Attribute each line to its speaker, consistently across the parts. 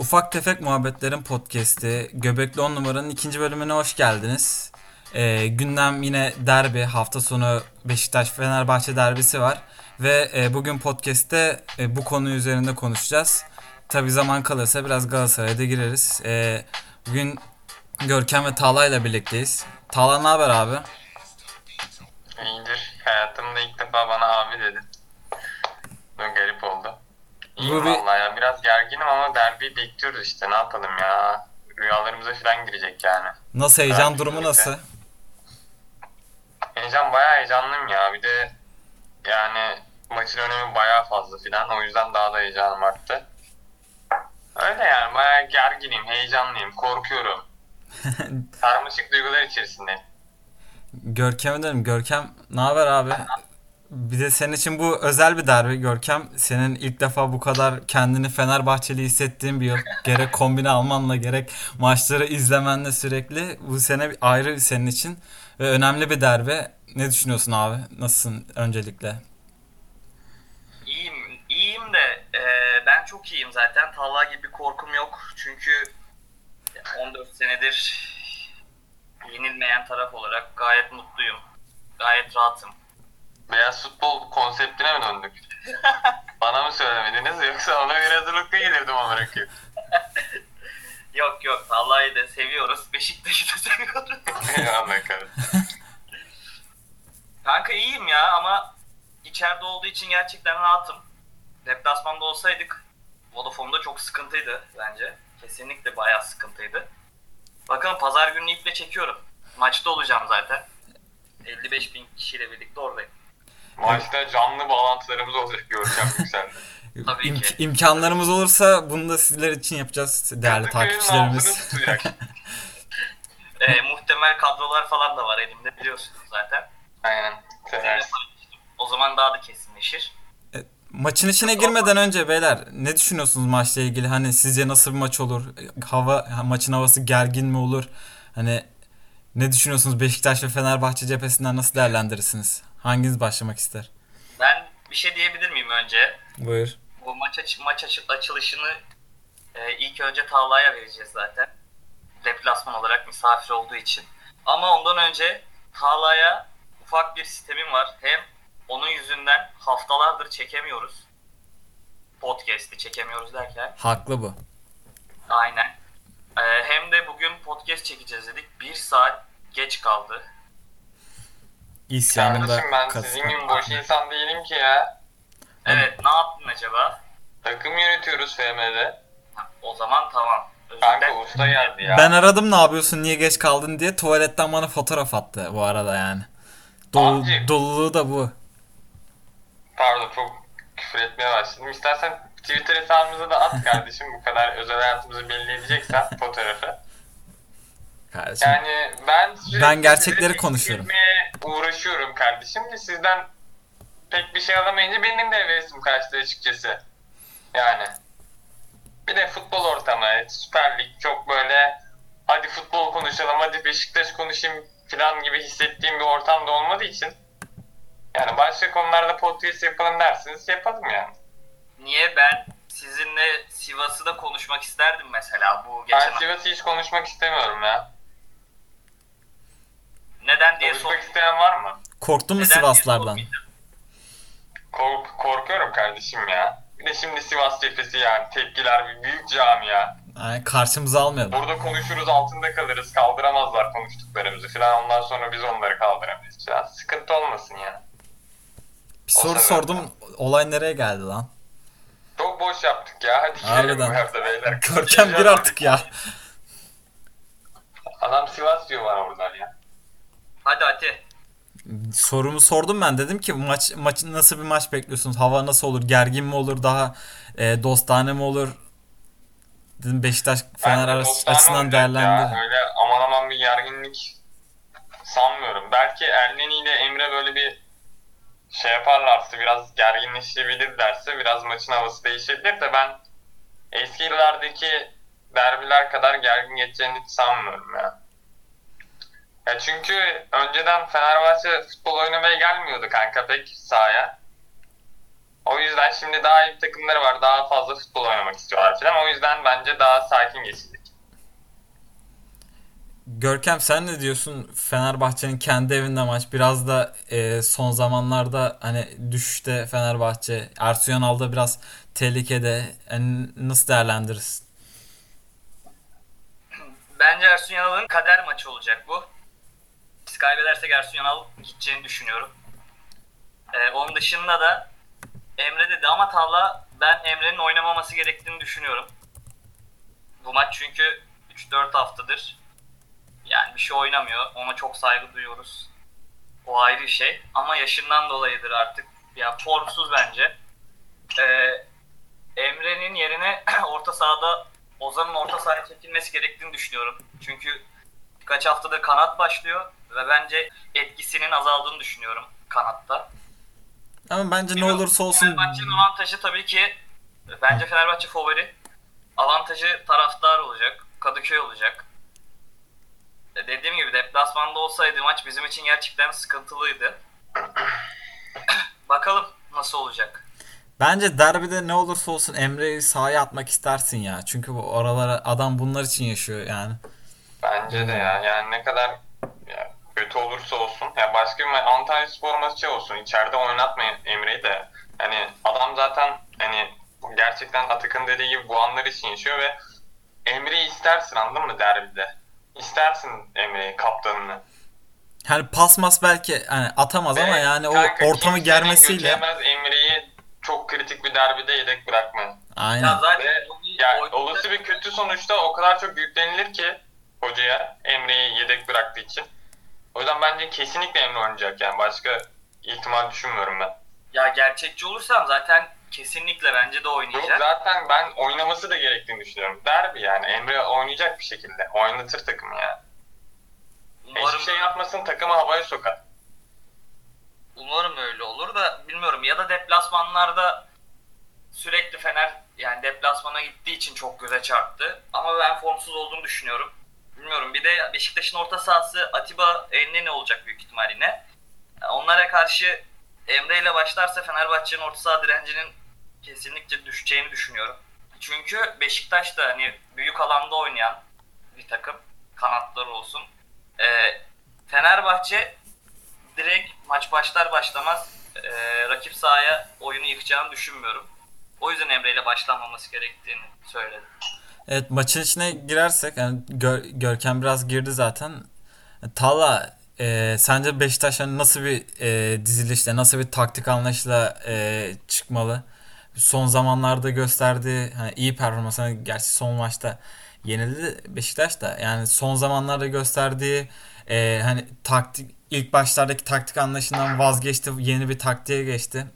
Speaker 1: Ufak Tefek Muhabbetlerin podcast'i Göbekli 10 numaranın ikinci bölümüne hoş geldiniz. Ee, gündem yine derbi. Hafta sonu Beşiktaş-Fenerbahçe derbisi var. Ve e, bugün podcast'te e, bu konu üzerinde konuşacağız. Tabi zaman kalırsa biraz Galatasaray'a da gireriz. E, bugün Görkem ve Tağla ile birlikteyiz. Tağla ne haber abi?
Speaker 2: İyiyim
Speaker 1: Bu bir-
Speaker 2: vallahi ya. Biraz gerginim ama derbi bekliyoruz işte. Ne yapalım ya. Rüyalarımıza falan girecek yani.
Speaker 1: Nasıl heyecan
Speaker 2: Evet,
Speaker 1: durumu
Speaker 2: birlikte.
Speaker 1: nasıl?
Speaker 2: Heyecan bayağı heyecanlıyım ya. Bir de yani maçın önemi bayağı fazla filan. O yüzden daha da heyecanım arttı. Öyle yani bayağı gerginim, heyecanlıyım, korkuyorum. Sarmaşık duygular içerisindeyim.
Speaker 1: Görkem'e dönelim. Görkem ne haber abi? Bir de senin için bu özel bir derbi Görkem. Senin ilk defa bu kadar kendini Fenerbahçeli hissettiğin bir yıl. Gerek kombine almanla gerek maçları izlemenle sürekli. Bu sene ayrı senin için. Ve önemli bir derbi. Ne düşünüyorsun abi? Nasılsın öncelikle?
Speaker 3: İyiyim, iyiyim de e, ben çok iyiyim zaten. Talha gibi bir korkum yok. Çünkü 14 senedir yenilmeyen taraf olarak gayet mutluyum. Gayet rahatım.
Speaker 2: Beyaz futbol konseptine mi döndük? Bana mı söylemediniz yoksa ona göre hazırlıklı gelirdim olarak.
Speaker 3: Yok yok Talha'yı da seviyoruz. Beşiktaş'ı da seviyoruz.
Speaker 2: Kahretsin.
Speaker 3: Kanka iyiyim ya ama içeride olduğu için gerçekten rahatım. Deplasmanda olsaydık Vodafone'da çok sıkıntıydı bence. Kesinlikle bayağı sıkıntıydı. Bakalım pazar günü iple çekiyorum. Maçta olacağım zaten. 55 bin kişiyle birlikte oradayım.
Speaker 2: Maçta canlı bağlantılarımız olacak Görkem Yüksel'de.
Speaker 3: Tabii
Speaker 1: İmk-
Speaker 3: ki.
Speaker 1: imkanlarımız olursa bunu da sizler için yapacağız değerli
Speaker 2: Kadıköy'ün
Speaker 1: takipçilerimiz.
Speaker 3: Ee, muhtemel kadrolar falan da var elimde biliyorsunuz zaten.
Speaker 2: Aynen. Seversin.
Speaker 3: paylaştım. O zaman daha da kesinleşir.
Speaker 1: Maçın içine girmeden önce beyler ne düşünüyorsunuz maçla ilgili? Hani sizce nasıl bir maç olur? Hava maçın havası gergin mi olur? Hani ne düşünüyorsunuz Beşiktaş ve Fenerbahçe cephesinden nasıl değerlendirirsiniz? Hanginiz başlamak ister?
Speaker 3: Ben bir şey diyebilir miyim önce?
Speaker 1: Buyur.
Speaker 3: Bu maç aç maç aç- açılışını e, ilk önce Tağla'ya vereceğiz zaten. Deplasman olarak misafir olduğu için. Ama ondan önce Tağla'ya ufak bir sistemim var. Hem onun yüzünden haftalardır çekemiyoruz. Podcast'i çekemiyoruz derken.
Speaker 1: Haklı bu.
Speaker 3: Aynen. E, hem de bugün podcast çekeceğiz dedik. Bir saat geç kaldı.
Speaker 1: İsyanında
Speaker 2: Kardeşim ben sizin gibi boş insan değilim ki ya.
Speaker 3: Evet ne yaptın acaba?
Speaker 2: Takım yönetiyoruz FM'de.
Speaker 3: O zaman tamam.
Speaker 2: Kanka usta geldi ya.
Speaker 1: Ben aradım ne yapıyorsun niye geç kaldın diye tuvaletten bana fotoğraf attı bu arada yani. Dolu,
Speaker 2: Abi.
Speaker 1: doluluğu da bu.
Speaker 2: Pardon çok küfür etmeye başladım. İstersen Twitter hesabımıza da at kardeşim bu kadar özel hayatımızı belli edeceksen fotoğrafı.
Speaker 1: Kardeşim.
Speaker 2: Yani ben
Speaker 1: Ben gerçekleri konuşuyorum.
Speaker 2: uğraşıyorum kardeşim de sizden pek bir şey alamayınca benim de hevesim kaçtı açıkçası. Yani. Bir de futbol ortamı, Süper Lig çok böyle hadi futbol konuşalım, hadi Beşiktaş konuşayım falan gibi hissettiğim bir ortamda olmadığı için yani başka konularda podcast yapalım dersiniz yapalım yani.
Speaker 3: Niye ben sizinle Sivas'ı da konuşmak isterdim mesela bu geçen
Speaker 2: Ben Sivas'ı hiç konuşmak istemiyorum ya.
Speaker 3: Neden diye
Speaker 2: Konuşmak
Speaker 3: sor.
Speaker 2: isteyen var mı?
Speaker 1: Korktun mu
Speaker 3: Neden diye
Speaker 1: Sivaslardan?
Speaker 3: sormayacağım.
Speaker 2: Kork korkuyorum kardeşim ya. Bir de şimdi Sivas cephesi yani tepkiler bir büyük camia.
Speaker 1: Ay, karşımıza almayalım.
Speaker 2: Burada konuşuruz altında kalırız kaldıramazlar konuştuklarımızı falan ondan sonra biz onları kaldıramayız falan. Sıkıntı olmasın ya.
Speaker 1: Bir soru sordum. Olay nereye geldi lan?
Speaker 2: Çok boş yaptık ya hadi gidelim
Speaker 1: Harbiden.
Speaker 2: bu hafta beyler.
Speaker 1: Görkem gir artık ya.
Speaker 2: Adam Sivas diyor bana buradan ya.
Speaker 3: Hadi hadi.
Speaker 1: Sorumu sordum ben. Dedim ki maç maç nasıl bir maç bekliyorsunuz? Hava nasıl olur? Gergin mi olur? Daha e, dostane mi olur? Dedim Beşiktaş Fener
Speaker 2: dostane
Speaker 1: açısından
Speaker 2: olacak
Speaker 1: değerlendir.
Speaker 2: Ya. Öyle aman aman bir gerginlik sanmıyorum. Belki Erleni ile Emre böyle bir şey yaparlarsa biraz gerginleşebilirlerse biraz maçın havası değişebilir de ben eski yıllardaki derbiler kadar gergin geçeceğini hiç sanmıyorum ya. Ya çünkü önceden Fenerbahçe futbol oynamaya gelmiyordu kanka pek sahaya. O yüzden şimdi daha iyi takımları var. Daha fazla futbol oynamak istiyorlar falan. O yüzden bence daha sakin geçecek.
Speaker 1: Görkem sen ne diyorsun? Fenerbahçe'nin kendi evinde maç. Biraz da e, son zamanlarda hani düşüşte Fenerbahçe. Ersun Yanal da biraz tehlikede. Yani nasıl değerlendirirsin?
Speaker 3: Bence Ersun Yanal'ın kader maçı olacak bu. Biz kaybedersek Ersun Yanal gideceğini düşünüyorum. Ee, onun dışında da Emre dedi ama Talla ben Emre'nin oynamaması gerektiğini düşünüyorum. Bu maç çünkü 3-4 haftadır yani bir şey oynamıyor. Ona çok saygı duyuyoruz. O ayrı bir şey. Ama yaşından dolayıdır artık. Ya formsuz bence. Ee, Emre'nin yerine orta sahada Ozan'ın orta sahaya çekilmesi gerektiğini düşünüyorum. Çünkü birkaç haftadır kanat başlıyor ve bence etkisinin azaldığını düşünüyorum kanatta.
Speaker 1: Ama bence ne olursa olsun
Speaker 3: Fenerbahçe'nin avantajı tabii ki bence Fenerbahçe favori. Avantajı taraftar olacak. Kadıköy olacak. E, Dediğim gibi deplasmanda olsaydı maç bizim için gerçekten sıkıntılıydı. Bakalım nasıl olacak.
Speaker 1: Bence derbide ne olursa olsun Emre'yi sahaya atmak istersin ya. Çünkü bu oralara adam bunlar için yaşıyor yani.
Speaker 2: Bence de ya. Yani ne kadar ya, kötü olursa olsun. Ya başka bir Antalya Spor maçı olsun. İçeride oynatmayın Emre'yi de. Hani adam zaten hani gerçekten Atakan dediği gibi bu anlar için yaşıyor ve Emre'yi istersin anladın mı derbide? İstersin Emre'yi kaptanını.
Speaker 1: Hani pas mas belki hani atamaz ama
Speaker 2: Ve
Speaker 1: yani o ortamı germesiyle
Speaker 2: Emre'yi çok kritik bir derbide yedek bırakmayın.
Speaker 3: Ya
Speaker 1: aynen.
Speaker 3: zaten
Speaker 2: Ve yani
Speaker 3: o-
Speaker 2: olası bir kötü sonuçta o kadar çok yüklenilir ki hocaya Emre'yi yedek bıraktığı için. O yüzden bence kesinlikle Emre oynayacak yani. Başka ihtimal düşünmüyorum ben.
Speaker 3: Ya gerçekçi olursam zaten kesinlikle bence de
Speaker 2: Yok
Speaker 3: oynayacak.
Speaker 2: zaten ben oynaması da gerektiğini düşünüyorum. Derbi yani. Emre oynayacak bir şekilde. Oynatır takımı yani.
Speaker 3: Umarım,
Speaker 2: Hiçbir şey yapmasın takımı havaya sokar.
Speaker 3: umarım öyle olur da bilmiyorum. Ya da deplasmanlarda sürekli Fener yani deplasmana gittiği için çok göze çarptı. Ama ben formsuz olduğunu düşünüyorum. Bilmiyorum. Bir de Beşiktaş'ın orta sahası Atiba ne olacak büyük ihtimal yine. Onlara karşı Emre ile başlarsa Fenerbahçe'nin orta saha direncinin kesinlikle düşeceğini düşünüyorum. Çünkü Beşiktaş da hani büyük alanda oynayan bir takım. Kanatları olsun. Ee, Fenerbahçe direkt maç başlar başlamaz e, rakip sahaya oyunu yıkacağını düşünmüyorum. O yüzden Emre ile başlanmaması gerektiğini söyledim.
Speaker 1: Evet maçın içine girersek yani Gör- Görkem biraz girdi zaten. Talla e, sence Beşiktaş hani nasıl bir e, dizilişle nasıl bir taktik anlayışla e, çıkmalı? Son zamanlarda gösterdiği hani iyi performans gerçi son maçta yenildi Beşiktaş da yani son zamanlarda gösterdiği e, hani taktik ilk başlardaki taktik anlayışından vazgeçti yeni bir taktiğe geçti.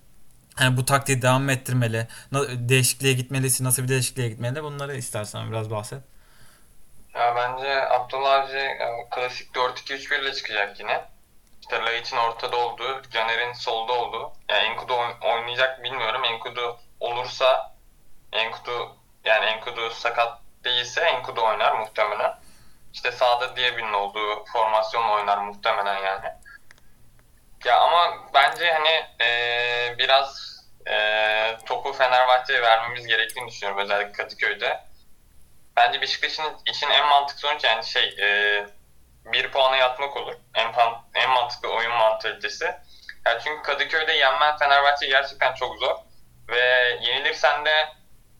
Speaker 1: Hani bu taktiği devam ettirmeli. Değişikliğe gitmelisi, nasıl bir değişikliğe gitmeli? Bunları istersen biraz bahset.
Speaker 2: Ya bence Abdullah Avcı e, klasik 4-2-3-1 ile çıkacak yine. İşte Laiç'in ortada olduğu, Caner'in solda olduğu. Yani Enkudu oyn- oynayacak bilmiyorum. Enkudu olursa Enkudu yani Enkudu sakat değilse Enkudu oynar muhtemelen. İşte sağda Diaby'nin olduğu formasyonla oynar muhtemelen yani. Ya ama bence hani e, biraz e, topu Fenerbahçe'ye vermemiz gerektiğini düşünüyorum özellikle Kadıköy'de. Bence Beşiktaş'ın için en mantıklı sonuç yani şey e, bir puana yatmak olur. En, en mantıklı oyun mantalitesi. Yani çünkü Kadıköy'de yenmen Fenerbahçe gerçekten çok zor. Ve yenilirsen de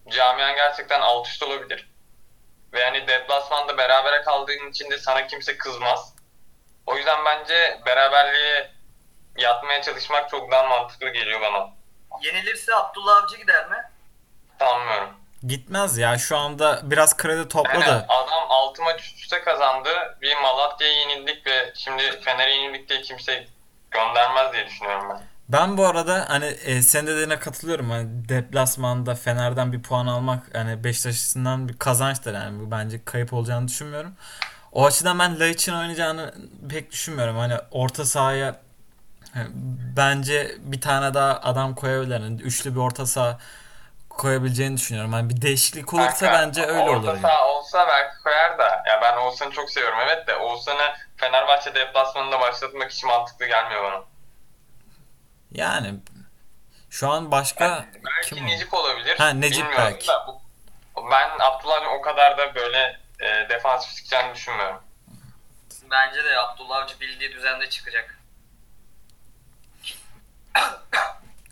Speaker 2: camian gerçekten alt üst olabilir. Ve yani deplasmanda berabere kaldığın için de sana kimse kızmaz. O yüzden bence beraberliğe yatmaya çalışmak çok daha mantıklı geliyor bana.
Speaker 3: Yenilirse Abdullah Avcı gider mi?
Speaker 2: Sanmıyorum.
Speaker 1: Gitmez ya. Şu anda biraz kredi topladı.
Speaker 2: Aynen. Adam 6 maç üst üste kazandı. Bir Malatya'ya yenildik ve şimdi Fener'e yenildik diye kimse göndermez diye düşünüyorum ben.
Speaker 1: Ben bu arada hani e, senin dediğine katılıyorum. Hani deplasmanda Fener'den bir puan almak hani Beşiktaş açısından bir kazançtır yani. Bu bence kayıp olacağını düşünmüyorum. O açıdan ben Laiç'in oynayacağını pek düşünmüyorum. Hani orta sahaya bence bir tane daha adam koyabilir. Yani üçlü bir orta saha koyabileceğini düşünüyorum. Hani bir değişiklik olursa
Speaker 2: Kanka,
Speaker 1: bence öyle
Speaker 2: orta
Speaker 1: olur. yani.
Speaker 2: saha olsa belki koyar da. Ya ben Oğuzhan'ı çok seviyorum evet de Oğuzhan'ı Fenerbahçe deplasmanında başlatmak hiç mantıklı gelmiyor bana.
Speaker 1: Yani Şu an başka
Speaker 2: Belki
Speaker 1: kim?
Speaker 2: Necip olabilir.
Speaker 1: Ha, Necip
Speaker 2: Bilmiyorum
Speaker 1: belki.
Speaker 2: da bu- ben Abdullah'ın o kadar da böyle e, defansif çıkacağını düşünmüyorum.
Speaker 3: Bence de Abdullah Avcı bildiği düzende çıkacak.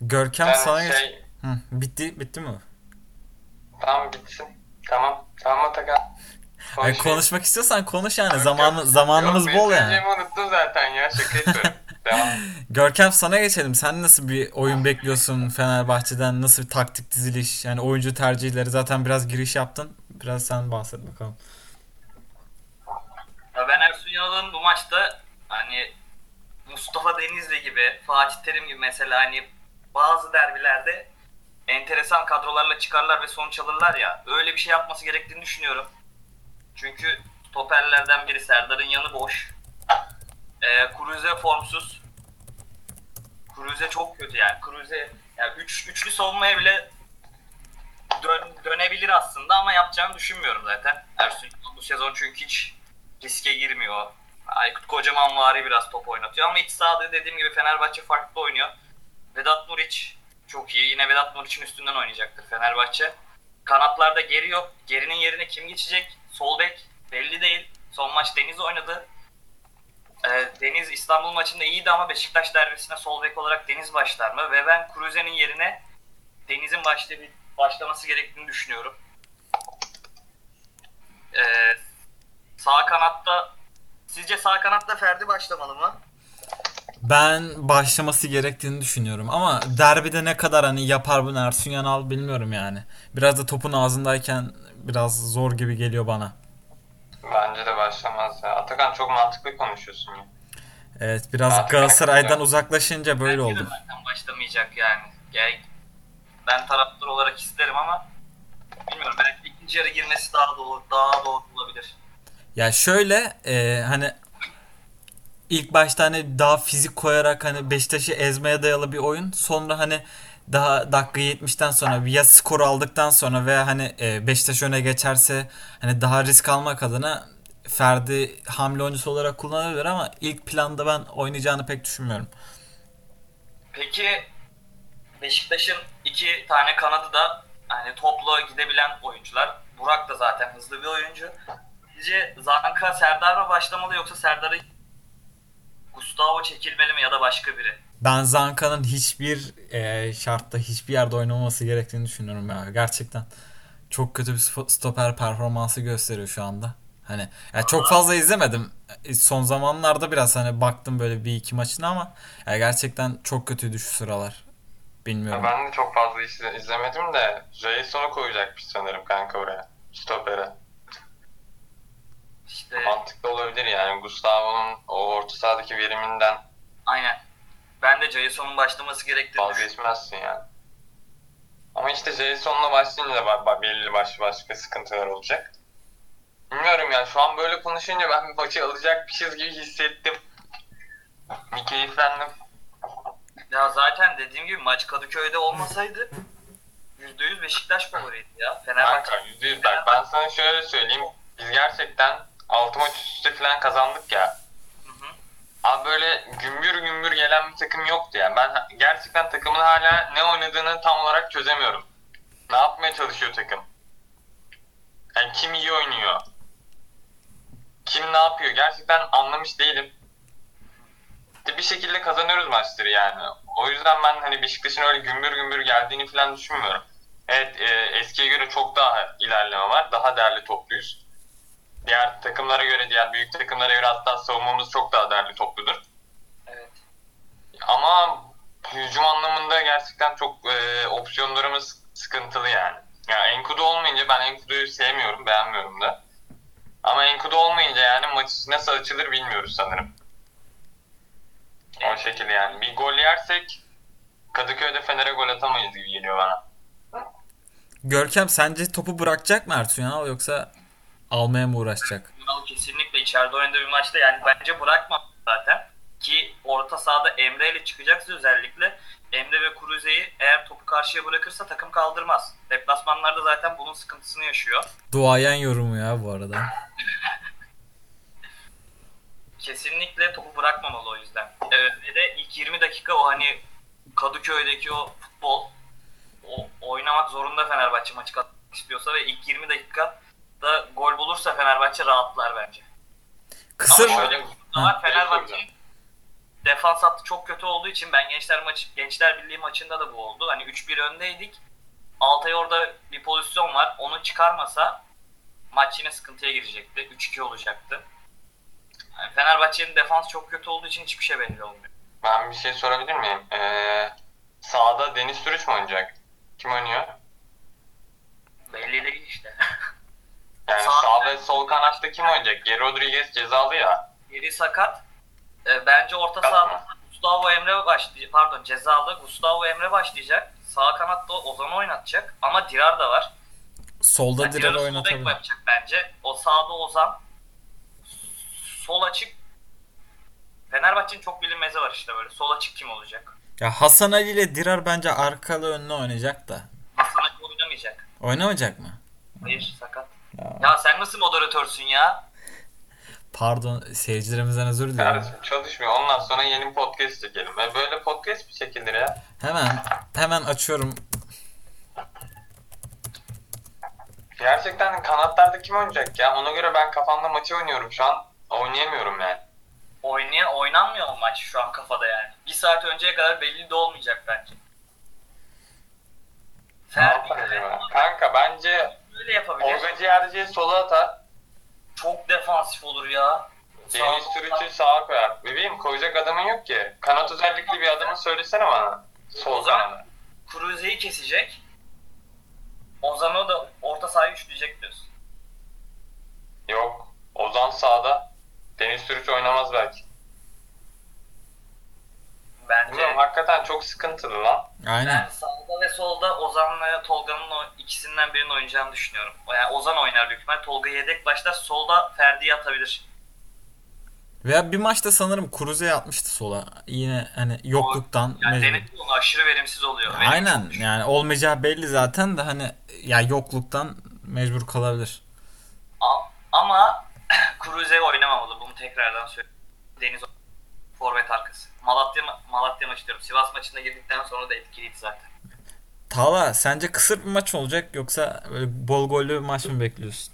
Speaker 1: Görkem
Speaker 2: Ben
Speaker 1: sana geç.
Speaker 2: şey,
Speaker 1: Hı, bitti bitti mi?
Speaker 2: tamam bitsin. Tamam. Tamam Atakan.
Speaker 1: Ay,
Speaker 2: Konuşayım.
Speaker 1: konuşmak istiyorsan konuş yani.
Speaker 2: Yok,
Speaker 1: Zamanı
Speaker 2: yok.
Speaker 1: zamanımız
Speaker 2: Yok,
Speaker 1: bol
Speaker 2: benim
Speaker 1: yani.
Speaker 2: söyleyeceğimi unuttum zaten ya. Şaka. Devam.
Speaker 1: Görkem sana geçelim. Sen nasıl bir oyun bekliyorsun Fenerbahçe'den? Nasıl bir taktik diziliş? Yani oyuncu tercihleri zaten biraz giriş yaptın. Biraz sen bahset bakalım.
Speaker 3: Ya ben Ersun Yanal'ın bu maçta hani Mustafa Denizli gibi, Fatih Terim gibi mesela hani bazı derbilerde enteresan kadrolarla çıkarlar ve sonuç alırlar ya. Öyle bir şey yapması gerektiğini düşünüyorum. Çünkü stoperlerden biri Serdar'ın yanı boş. Ee, Cruze formsuz. Cruze çok kötü yani. Cruze yani üç, üçlü savunmaya bile dön, dönebilir aslında ama yapacağını düşünmüyorum zaten. Ersun bu sezon çünkü hiç riske girmiyor. Aykut Kocaman vari biraz top oynatıyor ama iç sahada dediğim gibi Fenerbahçe farklı oynuyor. Vedat Muriç çok iyi. Yine Vedat Muriç'in üstünden oynayacaktır Fenerbahçe. Kanatlarda geri yok. Gerinin yerine kim geçecek? Sol bek belli değil. Son maç Deniz oynadı. Ee, Deniz İstanbul maçında iyiydi ama Beşiktaş derbisine sol bek olarak Deniz başlar mı? Ve ben Kruse'nin yerine Deniz'in başla- başlaması gerektiğini düşünüyorum. Ee, sağ kanatta sizce sağ kanatta Ferdi başlamalı mı?
Speaker 1: Ben başlaması gerektiğini düşünüyorum ama derbide ne kadar hani yapar bunu Ersun Yanal bilmiyorum yani. Biraz da topun ağzındayken biraz zor gibi geliyor bana.
Speaker 2: Bence de başlamaz ya. Atakan çok mantıklı konuşuyorsun ya.
Speaker 1: Evet biraz
Speaker 2: Artık
Speaker 1: Galatasaray'dan
Speaker 2: yapacak.
Speaker 1: uzaklaşınca böyle
Speaker 3: Belki de
Speaker 1: oldu.
Speaker 3: zaten başlamayacak yani. yani. Ben taraftar olarak isterim ama bilmiyorum belki ikinci yarı girmesi daha doğru, daha doğru olabilir.
Speaker 1: Ya şöyle e, hani ilk başta hani daha fizik koyarak hani Beşiktaş'ı ezmeye dayalı bir oyun. Sonra hani daha dakika 70'ten sonra ya skor aldıktan sonra veya hani e, Beşiktaş öne geçerse hani daha risk almak adına Ferdi hamle oyuncusu olarak kullanılabilir ama ilk planda ben oynayacağını pek düşünmüyorum.
Speaker 3: Peki Beşiktaş'ın iki tane kanadı da hani topla gidebilen oyuncular. Burak da zaten hızlı bir oyuncu. Sizce Zanka Serdar mı başlamalı yoksa Serdar'ı Gustavo çekilmeli mi ya da başka biri?
Speaker 1: Ben Zanka'nın hiçbir e, şartta hiçbir yerde oynamaması gerektiğini düşünüyorum ya. Gerçekten çok kötü bir stoper performansı gösteriyor şu anda. Hani ya çok fazla izlemedim. E, Son zamanlarda biraz hani baktım böyle bir iki maçına ama ya gerçekten çok kötüydü şu sıralar. Bilmiyorum.
Speaker 2: Ben de çok fazla izle- izlemedim de Jason'u koyacakmış sanırım kanka oraya. Stopere.
Speaker 3: İşte
Speaker 2: Mantıklı olabilir yani. Gustavo'nun o orta sahadaki veriminden
Speaker 3: aynen. Ben de Jason'un başlaması gerektiğini
Speaker 2: vazgeçmezsin yani. Ama işte Jason'la başlayınca da belli başlı başka sıkıntılar olacak. Bilmiyorum yani şu an böyle konuşunca ben maçı alacakmışız gibi hissettim. Bir keyiflendim.
Speaker 3: Ya zaten dediğim gibi maç Kadıköy'de olmasaydı %100 Beşiktaş favoriydi ya. Fenerbahçe
Speaker 2: Kanka yüzde yüz bak ben sana şöyle söyleyeyim. Biz gerçekten 6 maç üst üste falan kazandık ya.
Speaker 3: Hı hı.
Speaker 2: Abi böyle gümbür gümbür gelen bir takım yoktu yani. Ben gerçekten takımın hala ne oynadığını tam olarak çözemiyorum. Ne yapmaya çalışıyor takım? Yani kim iyi oynuyor? Kim ne yapıyor? Gerçekten anlamış değilim. Bir şekilde kazanıyoruz maçları yani. O yüzden ben hani Beşiktaş'ın öyle gümbür gümbür geldiğini falan düşünmüyorum. Evet e, eskiye göre çok daha ilerleme var. Daha değerli topluyuz. Diğer takımlara göre, diğer büyük takımlara göre hatta savunmamız çok daha değerli topludur.
Speaker 3: Evet.
Speaker 2: Ama hücum anlamında gerçekten çok e, opsiyonlarımız sıkıntılı yani. Ya Enkudu olmayınca ben Enkudu'yu sevmiyorum, beğenmiyorum da. Ama Enkudu olmayınca yani maç nasıl açılır bilmiyoruz sanırım. O şekilde yani. Bir gol yersek Kadıköy'de Fener'e gol atamayız gibi geliyor bana.
Speaker 1: Görkem sence topu bırakacak mı Yanal yoksa almaya mı uğraşacak?
Speaker 3: Ünal kesinlikle içeride oynadığı bir maçta yani bence bırakmam zaten. Ki orta sahada Emre ile çıkacaksa özellikle Emre ve Kuruze'yi eğer topu karşıya bırakırsa takım kaldırmaz. Deplasmanlarda zaten bunun sıkıntısını yaşıyor.
Speaker 1: Duayen yorumu ya bu arada.
Speaker 3: Kesinlikle topu bırakmamalı o yüzden. Evet, ve de ilk 20 dakika o hani Kadıköy'deki o bol. O, oynamak zorunda Fenerbahçe maçı kazanmak istiyorsa ve ilk 20 dakika da gol bulursa Fenerbahçe rahatlar bence.
Speaker 1: Kısır
Speaker 3: Ama şöyle bir var. Fenerbahçe defans hattı çok kötü olduğu için ben Gençler maçı Gençler Birliği maçında da bu oldu. Hani 3-1 öndeydik. Altay orada bir pozisyon var. Onu çıkarmasa maç yine sıkıntıya girecekti. 3-2 olacaktı. Yani Fenerbahçe'nin defans çok kötü olduğu için hiçbir şey belli olmuyor.
Speaker 2: Ben bir şey sorabilir miyim? Ee, sağda Deniz Sürüç mü oynayacak? Kim oynuyor?
Speaker 3: Belli değil işte.
Speaker 2: Kanatta kim oynayacak? Geri Rodriguez cezalı ya.
Speaker 3: Geri sakat. Ee, bence orta
Speaker 2: Sakat
Speaker 3: sahada
Speaker 2: mı?
Speaker 3: Gustavo Emre başlayacak. Pardon cezalı Gustavo Emre başlayacak. Sağ kanatta Ozan'ı oynatacak. Ama Dirar da var.
Speaker 1: Solda
Speaker 3: Yani bek
Speaker 1: oynatabilir.
Speaker 3: yapacak bence. O sağda Ozan. Sol açık. Fenerbahçe'nin çok bilinmezi var işte böyle. Sol açık kim olacak?
Speaker 1: Ya Hasan Ali ile Dirar bence arkalı önlü oynayacak da.
Speaker 3: Hasan Ali oynamayacak.
Speaker 1: Oynamayacak mı?
Speaker 3: Hayır sakat.
Speaker 1: Ya,
Speaker 3: Ya sen nasıl moderatörsün ya?
Speaker 1: pardon seyircilerimizden özür dilerim.
Speaker 2: Kardeşim çalışmıyor. Ondan sonra yeni podcast çekelim. E böyle podcast mi çekilir ya?
Speaker 1: Hemen hemen açıyorum.
Speaker 2: Gerçekten kanatlarda kim oynayacak ya? Ona göre ben kafamda maçı oynuyorum şu an. Oynayamıyorum yani.
Speaker 3: Oynayan, oynanmıyor o maç şu an kafada yani. Bir saat önceye kadar belli de olmayacak bence.
Speaker 2: Ne acaba? Kanka bence
Speaker 3: böyle yapabilir.
Speaker 2: Olga Ciğerci'yi sola atar.
Speaker 3: Çok defansif olur ya.
Speaker 2: Deniz Sürüç'ü sağa koyar. Bebeğim koyacak adamın yok ki. Kanat özellikli bir adamı söylesene bana. Sol kanada.
Speaker 3: Cruze'yi kesecek. Ozan'ı da orta sahaya üçleyecek diyorsun.
Speaker 2: Yok. Ozan sağda. Deniz Sürüç oynamaz belki.
Speaker 3: Bence
Speaker 2: Bilmiyorum hakikaten çok sıkıntılı lan.
Speaker 1: Aynen.
Speaker 3: ben sağda ve solda Ozan'la Tolga'nın o ikisinden birinin oynayacağını düşünüyorum. Yani Ozan oynar büyük ihtimal. Tolga yedek başlar. Solda Ferdi'yi atabilir.
Speaker 1: Veya bir maçta sanırım Cruze'ye atmıştı sola. Yine hani yokluktan
Speaker 3: Yani
Speaker 1: mecbur.
Speaker 3: denedi onu aşırı verimsiz oluyor. Benim
Speaker 1: Aynen
Speaker 3: çok
Speaker 1: yani olmayacağı belli zaten de hani ya yokluktan mecbur kalabilir.
Speaker 3: A- Ama Cruze oynamamalı. Bunu tekrardan söyleyeyim. Forvet arkası. Malatya ma- Malatya maçı diyorum. Sivas maçına girdikten sonra da etkiliydi zaten.
Speaker 1: Tala sence kısır bir maç olacak yoksa böyle bol gollü bir maç mı bekliyorsun?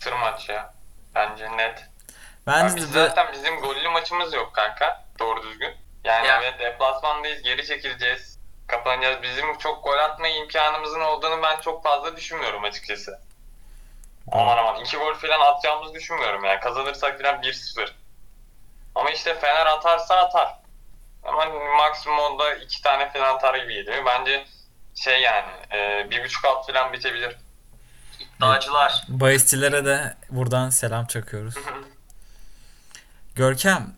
Speaker 2: Tır maç ya. Bence net.
Speaker 1: Bence
Speaker 2: biz
Speaker 1: de
Speaker 2: zaten bizim gollü maçımız yok kanka. Doğru düzgün. Yani
Speaker 3: Ya.
Speaker 2: evet deplasmandayız. Geri çekileceğiz. Kapanacağız. Bizim çok gol atma imkanımızın olduğunu ben çok fazla düşünmüyorum açıkçası. Aman aman. iki gol falan atacağımızı düşünmüyorum yani. Kazanırsak falan 1-0. Ama işte Fener atarsa atar. Ama maksimum onda iki tane falan atar gibi geliyor. Bence şey yani e, bir buçuk alt falan bitebilir.
Speaker 3: İddiacılar.
Speaker 1: bahisçilere de buradan selam çakıyoruz. Görkem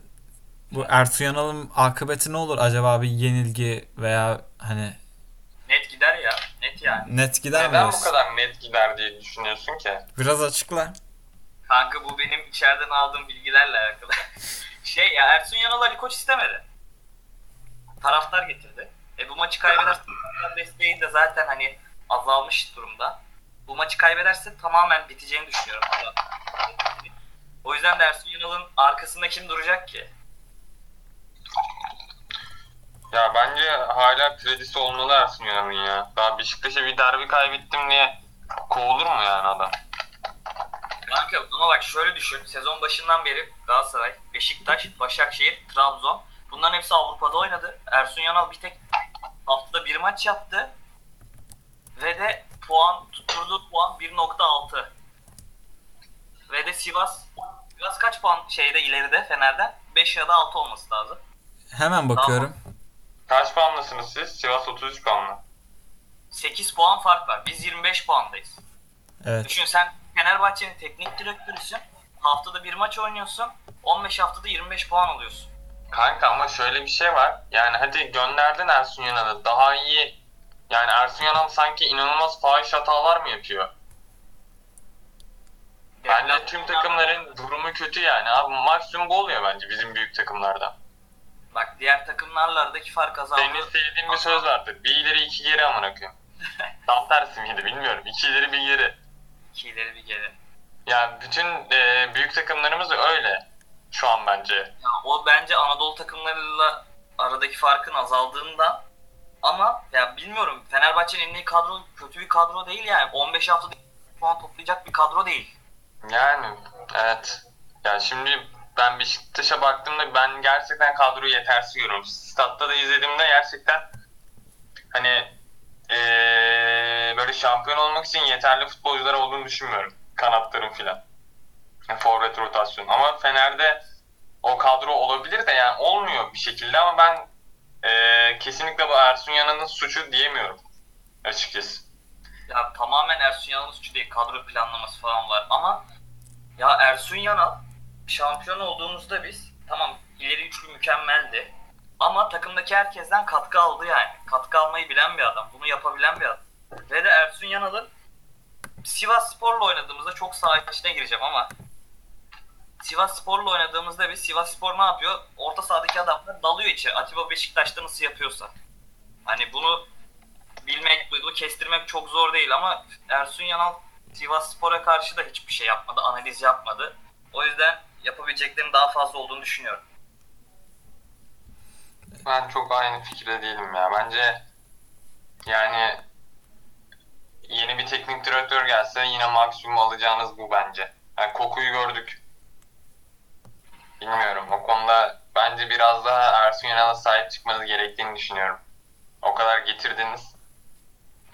Speaker 1: bu Ertuğ Yanal'ın akıbeti ne olur acaba bir yenilgi veya hani
Speaker 3: Net gider ya. Net yani.
Speaker 1: net gider mi?
Speaker 2: Neden bu kadar net gider diye düşünüyorsun ki?
Speaker 1: Biraz açıkla.
Speaker 3: Kanka bu benim içeriden aldığım bilgilerle alakalı. şey ya Ersun Yanal Ali Koç istemedi. Taraftar getirdi. E bu maçı kaybederse desteği de zaten hani azalmış durumda. Bu maçı kaybederse tamamen biteceğini düşünüyorum. O yüzden de Ersun Yanal'ın arkasında kim duracak ki?
Speaker 2: Ya bence hala kredisi olmalı Ersun Yanal'ın ya. Daha Beşiktaş'a bir derbi kaybettim diye kovulur mu yani adam?
Speaker 3: Kanka ama bak şöyle düşün. Sezon başından beri Galatasaray, Beşiktaş, Başakşehir, Trabzon. Bunların hepsi Avrupa'da oynadı. Ersun Yanal bir tek haftada bir maç yaptı. Ve de puan, tutturduğu puan 1.6. Ve de Sivas, Sivas kaç puan şeyde ileride Fener'den? 5 ya da 6 olması lazım.
Speaker 1: Hemen bakıyorum.
Speaker 2: Kaç puanlısınız siz? Sivas 33 puanlı.
Speaker 3: 8 puan fark var. Biz 25 puandayız.
Speaker 1: Evet.
Speaker 3: Düşün sen Fenerbahçe'nin teknik direktörüsün. Haftada bir maç oynuyorsun. 15 haftada 25 puan alıyorsun.
Speaker 2: Kanka ama şöyle bir şey var. Yani hadi gönderdin Ersun Yanal'ı. Daha iyi. Yani Ersun Yanal sanki inanılmaz fahiş hatalar mı yapıyor? Bence tüm takımların durumu kötü yani. Abi maksimum bu oluyor bence bizim büyük takımlardan.
Speaker 3: Bak diğer takımlarla aradaki fark azaldı.
Speaker 2: Senin sevdiğin bir söz vardır. Bir ileri iki geri amına koyayım. Tam tersi miydi bilmiyorum. İki ileri bir geri.
Speaker 3: İki ileri bir geri.
Speaker 2: Yani bütün e, büyük takımlarımız da öyle. Şu an bence.
Speaker 3: Ya o bence Anadolu takımlarıyla aradaki farkın azaldığından Ama ya bilmiyorum Fenerbahçe'nin en iyi kadro kötü bir kadro değil yani. 15 haftada puan toplayacak bir kadro değil.
Speaker 2: Yani evet. Ya şimdi ben Beşiktaş'a baktığımda ben gerçekten kadroyu yetersiz görüyorum. Statta da izlediğimde gerçekten hani eee, böyle şampiyon olmak için yeterli futbolcular olduğunu düşünmüyorum. Kanatların filan. Forvet rotasyon. Ama Fener'de o kadro olabilir de yani olmuyor bir şekilde ama ben eee, kesinlikle bu Ersun Yanal'ın suçu diyemiyorum açıkçası.
Speaker 3: Ya tamamen Ersun Yanal'ın suçu değil. Kadro planlaması falan var ama ya Ersun Yanal şampiyon olduğumuzda biz tamam ileri üçlü mükemmeldi. Ama takımdaki herkesten katkı aldı yani. Katkı almayı bilen bir adam. Bunu yapabilen bir adam. Ve de Ersun Yanal'ın Sivas Spor'la oynadığımızda çok saha içine gireceğim ama Sivas Spor'la oynadığımızda biz Sivas Spor ne yapıyor? Orta sahadaki adamlar dalıyor içeri. Atiba Beşiktaş'ta nasıl yapıyorsa. Hani bunu bilmek, bunu kestirmek çok zor değil ama Ersun Yanal Sivas Spor'a karşı da hiçbir şey yapmadı, analiz yapmadı. O yüzden yapabileceklerinin daha fazla olduğunu düşünüyorum.
Speaker 2: Ben çok aynı fikirde değilim ya. Bence yani yeni bir teknik direktör gelse yine maksimum alacağınız bu bence. Yani kokuyu gördük. Bilmiyorum. O konuda bence biraz daha Ersun Yanal'a sahip çıkmanız gerektiğini düşünüyorum. O kadar getirdiniz.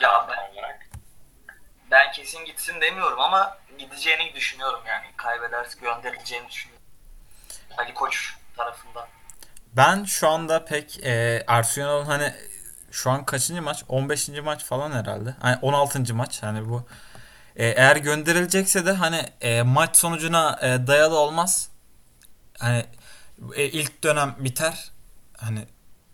Speaker 3: Ya ben,
Speaker 2: olarak.
Speaker 3: ben kesin gitsin demiyorum ama gideceğini düşünüyorum yani. Kaybederse gönderileceğini düşünüyorum. Ali Koç tarafından.
Speaker 1: Ben şu anda pek e, Ersun Yanal'ın hani şu an kaçıncı maç? 15. maç falan herhalde. Hani 16. maç. Hani bu e, eğer gönderilecekse de hani e, maç sonucuna e, dayalı olmaz. Hani e, ilk dönem biter. Hani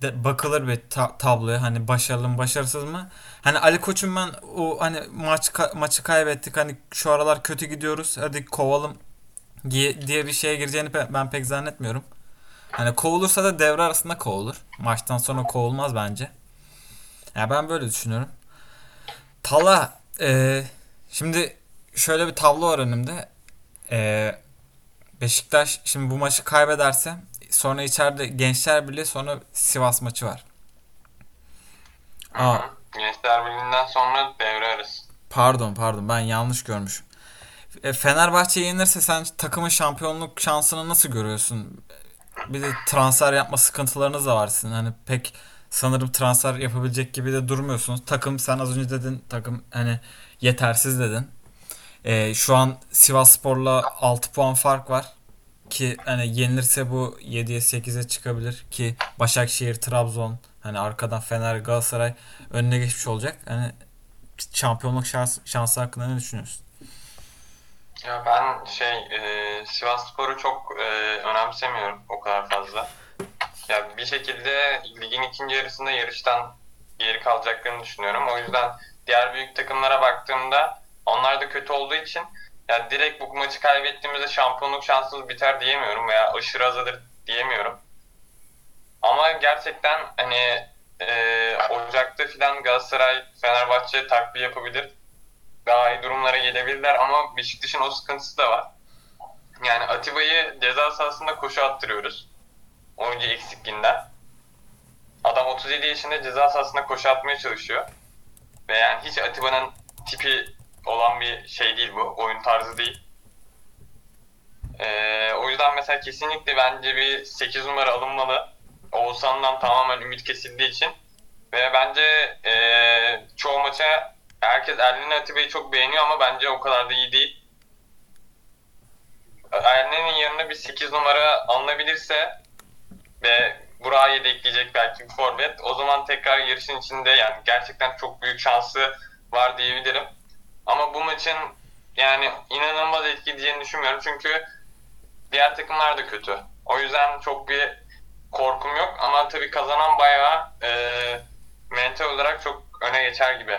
Speaker 1: de, bakılır bir ta- tabloya hani başarılı mı başarısız mı? Hani Ali Koç'un ben o hani maç ka- maçı kaybettik hani şu aralar kötü gidiyoruz hadi kovalım diye, diye bir şeye gireceğini pe- ben pek zannetmiyorum. Hani kovulursa da devre arasında kovulur. Maçtan sonra kovulmaz bence. Ya ben böyle düşünüyorum. Tala e, şimdi şöyle bir tablo var önümde. E, Beşiktaş şimdi bu maçı kaybederse sonra içeride Gençler Birliği sonra Sivas maçı var. Aa,
Speaker 2: Gençler Birliği'nden sonra devre arası.
Speaker 1: pardon pardon ben yanlış görmüşüm. E, Fenerbahçe yenirse sen takımın şampiyonluk şansını nasıl görüyorsun? Bir de transfer yapma sıkıntılarınız da var sizin. Hani pek sanırım transfer yapabilecek gibi de durmuyorsunuz. Takım sen az önce dedin takım hani yetersiz dedin. E, şu an Sivasspor'la 6 puan fark var. Ki hani yenilirse bu 7'ye 8'e çıkabilir ki Başakşehir, Trabzon hani arkadan Fener, Galatasaray önüne geçmiş olacak. Hani şampiyonluk şans, şansı hakkında ne düşünüyorsun?
Speaker 2: Ya ben şey e, Sivasspor'u çok e, önemsemiyorum o kadar fazla. Ya bir şekilde ligin ikinci yarısında yarıştan geri kalacaklarını düşünüyorum. O yüzden diğer büyük takımlara baktığımda onlar da kötü olduğu için ya direkt bu maçı kaybettiğimizde şampiyonluk şansımız biter diyemiyorum veya aşırı azalır diyemiyorum. Ama gerçekten hani e, Ocak'ta filan Galatasaray Fenerbahçe takviye yapabilir daha iyi durumlara gelebilirler ama Beşiktaş'ın o sıkıntısı da var. Yani Atiba'yı ceza sahasında koşu attırıyoruz. Oyuncu eksikliğinden. Adam 37 yaşında ceza sahasında koşu atmaya çalışıyor. Ve yani hiç Atiba'nın tipi olan bir şey değil bu. Oyun tarzı değil. Ee, o yüzden mesela kesinlikle bence bir 8 numara alınmalı. Oğuzhan'dan tamamen ümit kesildiği için. Ve bence ee, çoğu maça herkes Erlin'i Atiba'yı çok beğeniyor ama bence o kadar da iyi değil. Erlin'in yerine bir 8 numara alınabilirse ve Burak'ı yedekleyecek belki bir forvet. O zaman tekrar yarışın içinde yani gerçekten çok büyük şansı var diyebilirim. Ama bu maçın yani inanılmaz etkileyeceğini düşünmüyorum. Çünkü diğer takımlar da kötü. O yüzden çok bir korkum yok. Ama tabii kazanan bayağı e, mental olarak çok öne geçer gibi.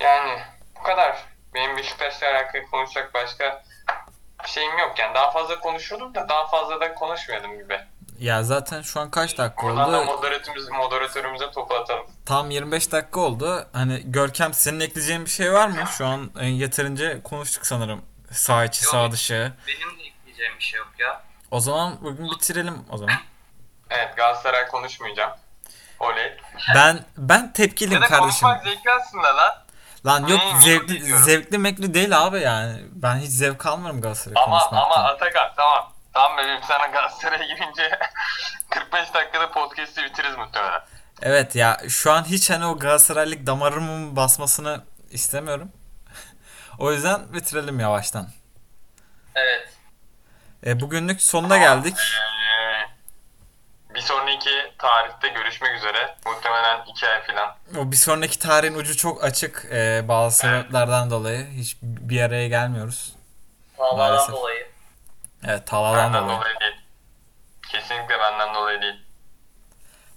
Speaker 2: Yani bu kadar. Benim Beşiktaş'la alakalı konuşacak başka şeyim yok. Yani daha fazla konuşurdum da daha fazla da konuşmuyordum gibi.
Speaker 1: Ya zaten şu an kaç dakika
Speaker 2: Buradan da
Speaker 1: oldu?
Speaker 2: moderatörümüz, moderatörümüze topu atalım.
Speaker 1: Tam 25 dakika oldu. Hani Görkem senin ekleyeceğin bir şey var mı? Şu an e, yeterince konuştuk sanırım. Sağ içi,
Speaker 3: Yok.
Speaker 1: sağ dışı.
Speaker 3: Benim de ekleyeceğim bir şey yok ya.
Speaker 1: O zaman bugün bitirelim o zaman.
Speaker 2: Evet Galatasaray konuşmayacağım. Oley.
Speaker 1: Ben ben
Speaker 2: Ya
Speaker 1: tepkiliyim
Speaker 2: da
Speaker 1: kardeşim.
Speaker 2: konuşmak zevkli aslında lan.
Speaker 1: Lan yok
Speaker 2: Hmm,
Speaker 1: zevkli
Speaker 2: biliyorum.
Speaker 1: zevkli mekli değil abi yani. Ben hiç zevk almıyorum Galatasaray
Speaker 2: Ama
Speaker 1: konuşmaktan.
Speaker 2: ama Atakan tamam. Tamam bebeğim sana Galatasaray'a girince 45 dakikada podcast'i bitiririz muhtemelen.
Speaker 1: Evet ya şu an hiç hani o Galatasaraylık damarımın basmasını istemiyorum. o yüzden bitirelim yavaştan.
Speaker 3: Evet.
Speaker 1: E, bugünlük sonuna geldik.
Speaker 2: Ee, bir sonraki tarihte görüşmek üzere. Muhtemelen 2 ay falan.
Speaker 1: O bir sonraki tarihin ucu çok açık e, bazı sebeplerden dolayı. Hiç bir araya gelmiyoruz. Maalesef.
Speaker 3: dolayı.
Speaker 1: Evet taladan
Speaker 2: Benden
Speaker 1: dolayı.
Speaker 2: dolayı değil. Kesinlikle benden dolayı değil.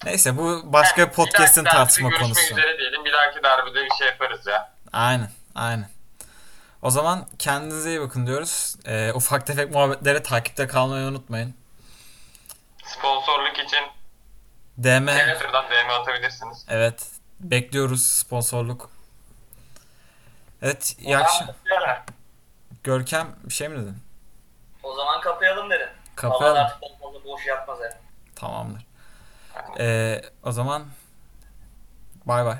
Speaker 1: Neyse bu başka bir podcast'in tartışma konusu.
Speaker 2: Görüşmek üzere diyelim. Bir dahaki derbide bir şey yaparız ya.
Speaker 1: Aynen aynen. O zaman kendinize iyi bakın diyoruz. E, ufak tefek muhabbetlere takipte kalmayı unutmayın.
Speaker 2: Sponsorluk için
Speaker 1: DM
Speaker 2: Twitter'dan DM atabilirsiniz.
Speaker 1: evet bekliyoruz sponsorluk. Evet iyi akşam. Görkem bir şey mi dedin?
Speaker 3: O zaman kapayalım dedim.
Speaker 1: Kapayalım.
Speaker 3: Tağlar artık boş yapmaz yani.
Speaker 1: Tamamdır. Ee, o zaman bay bay.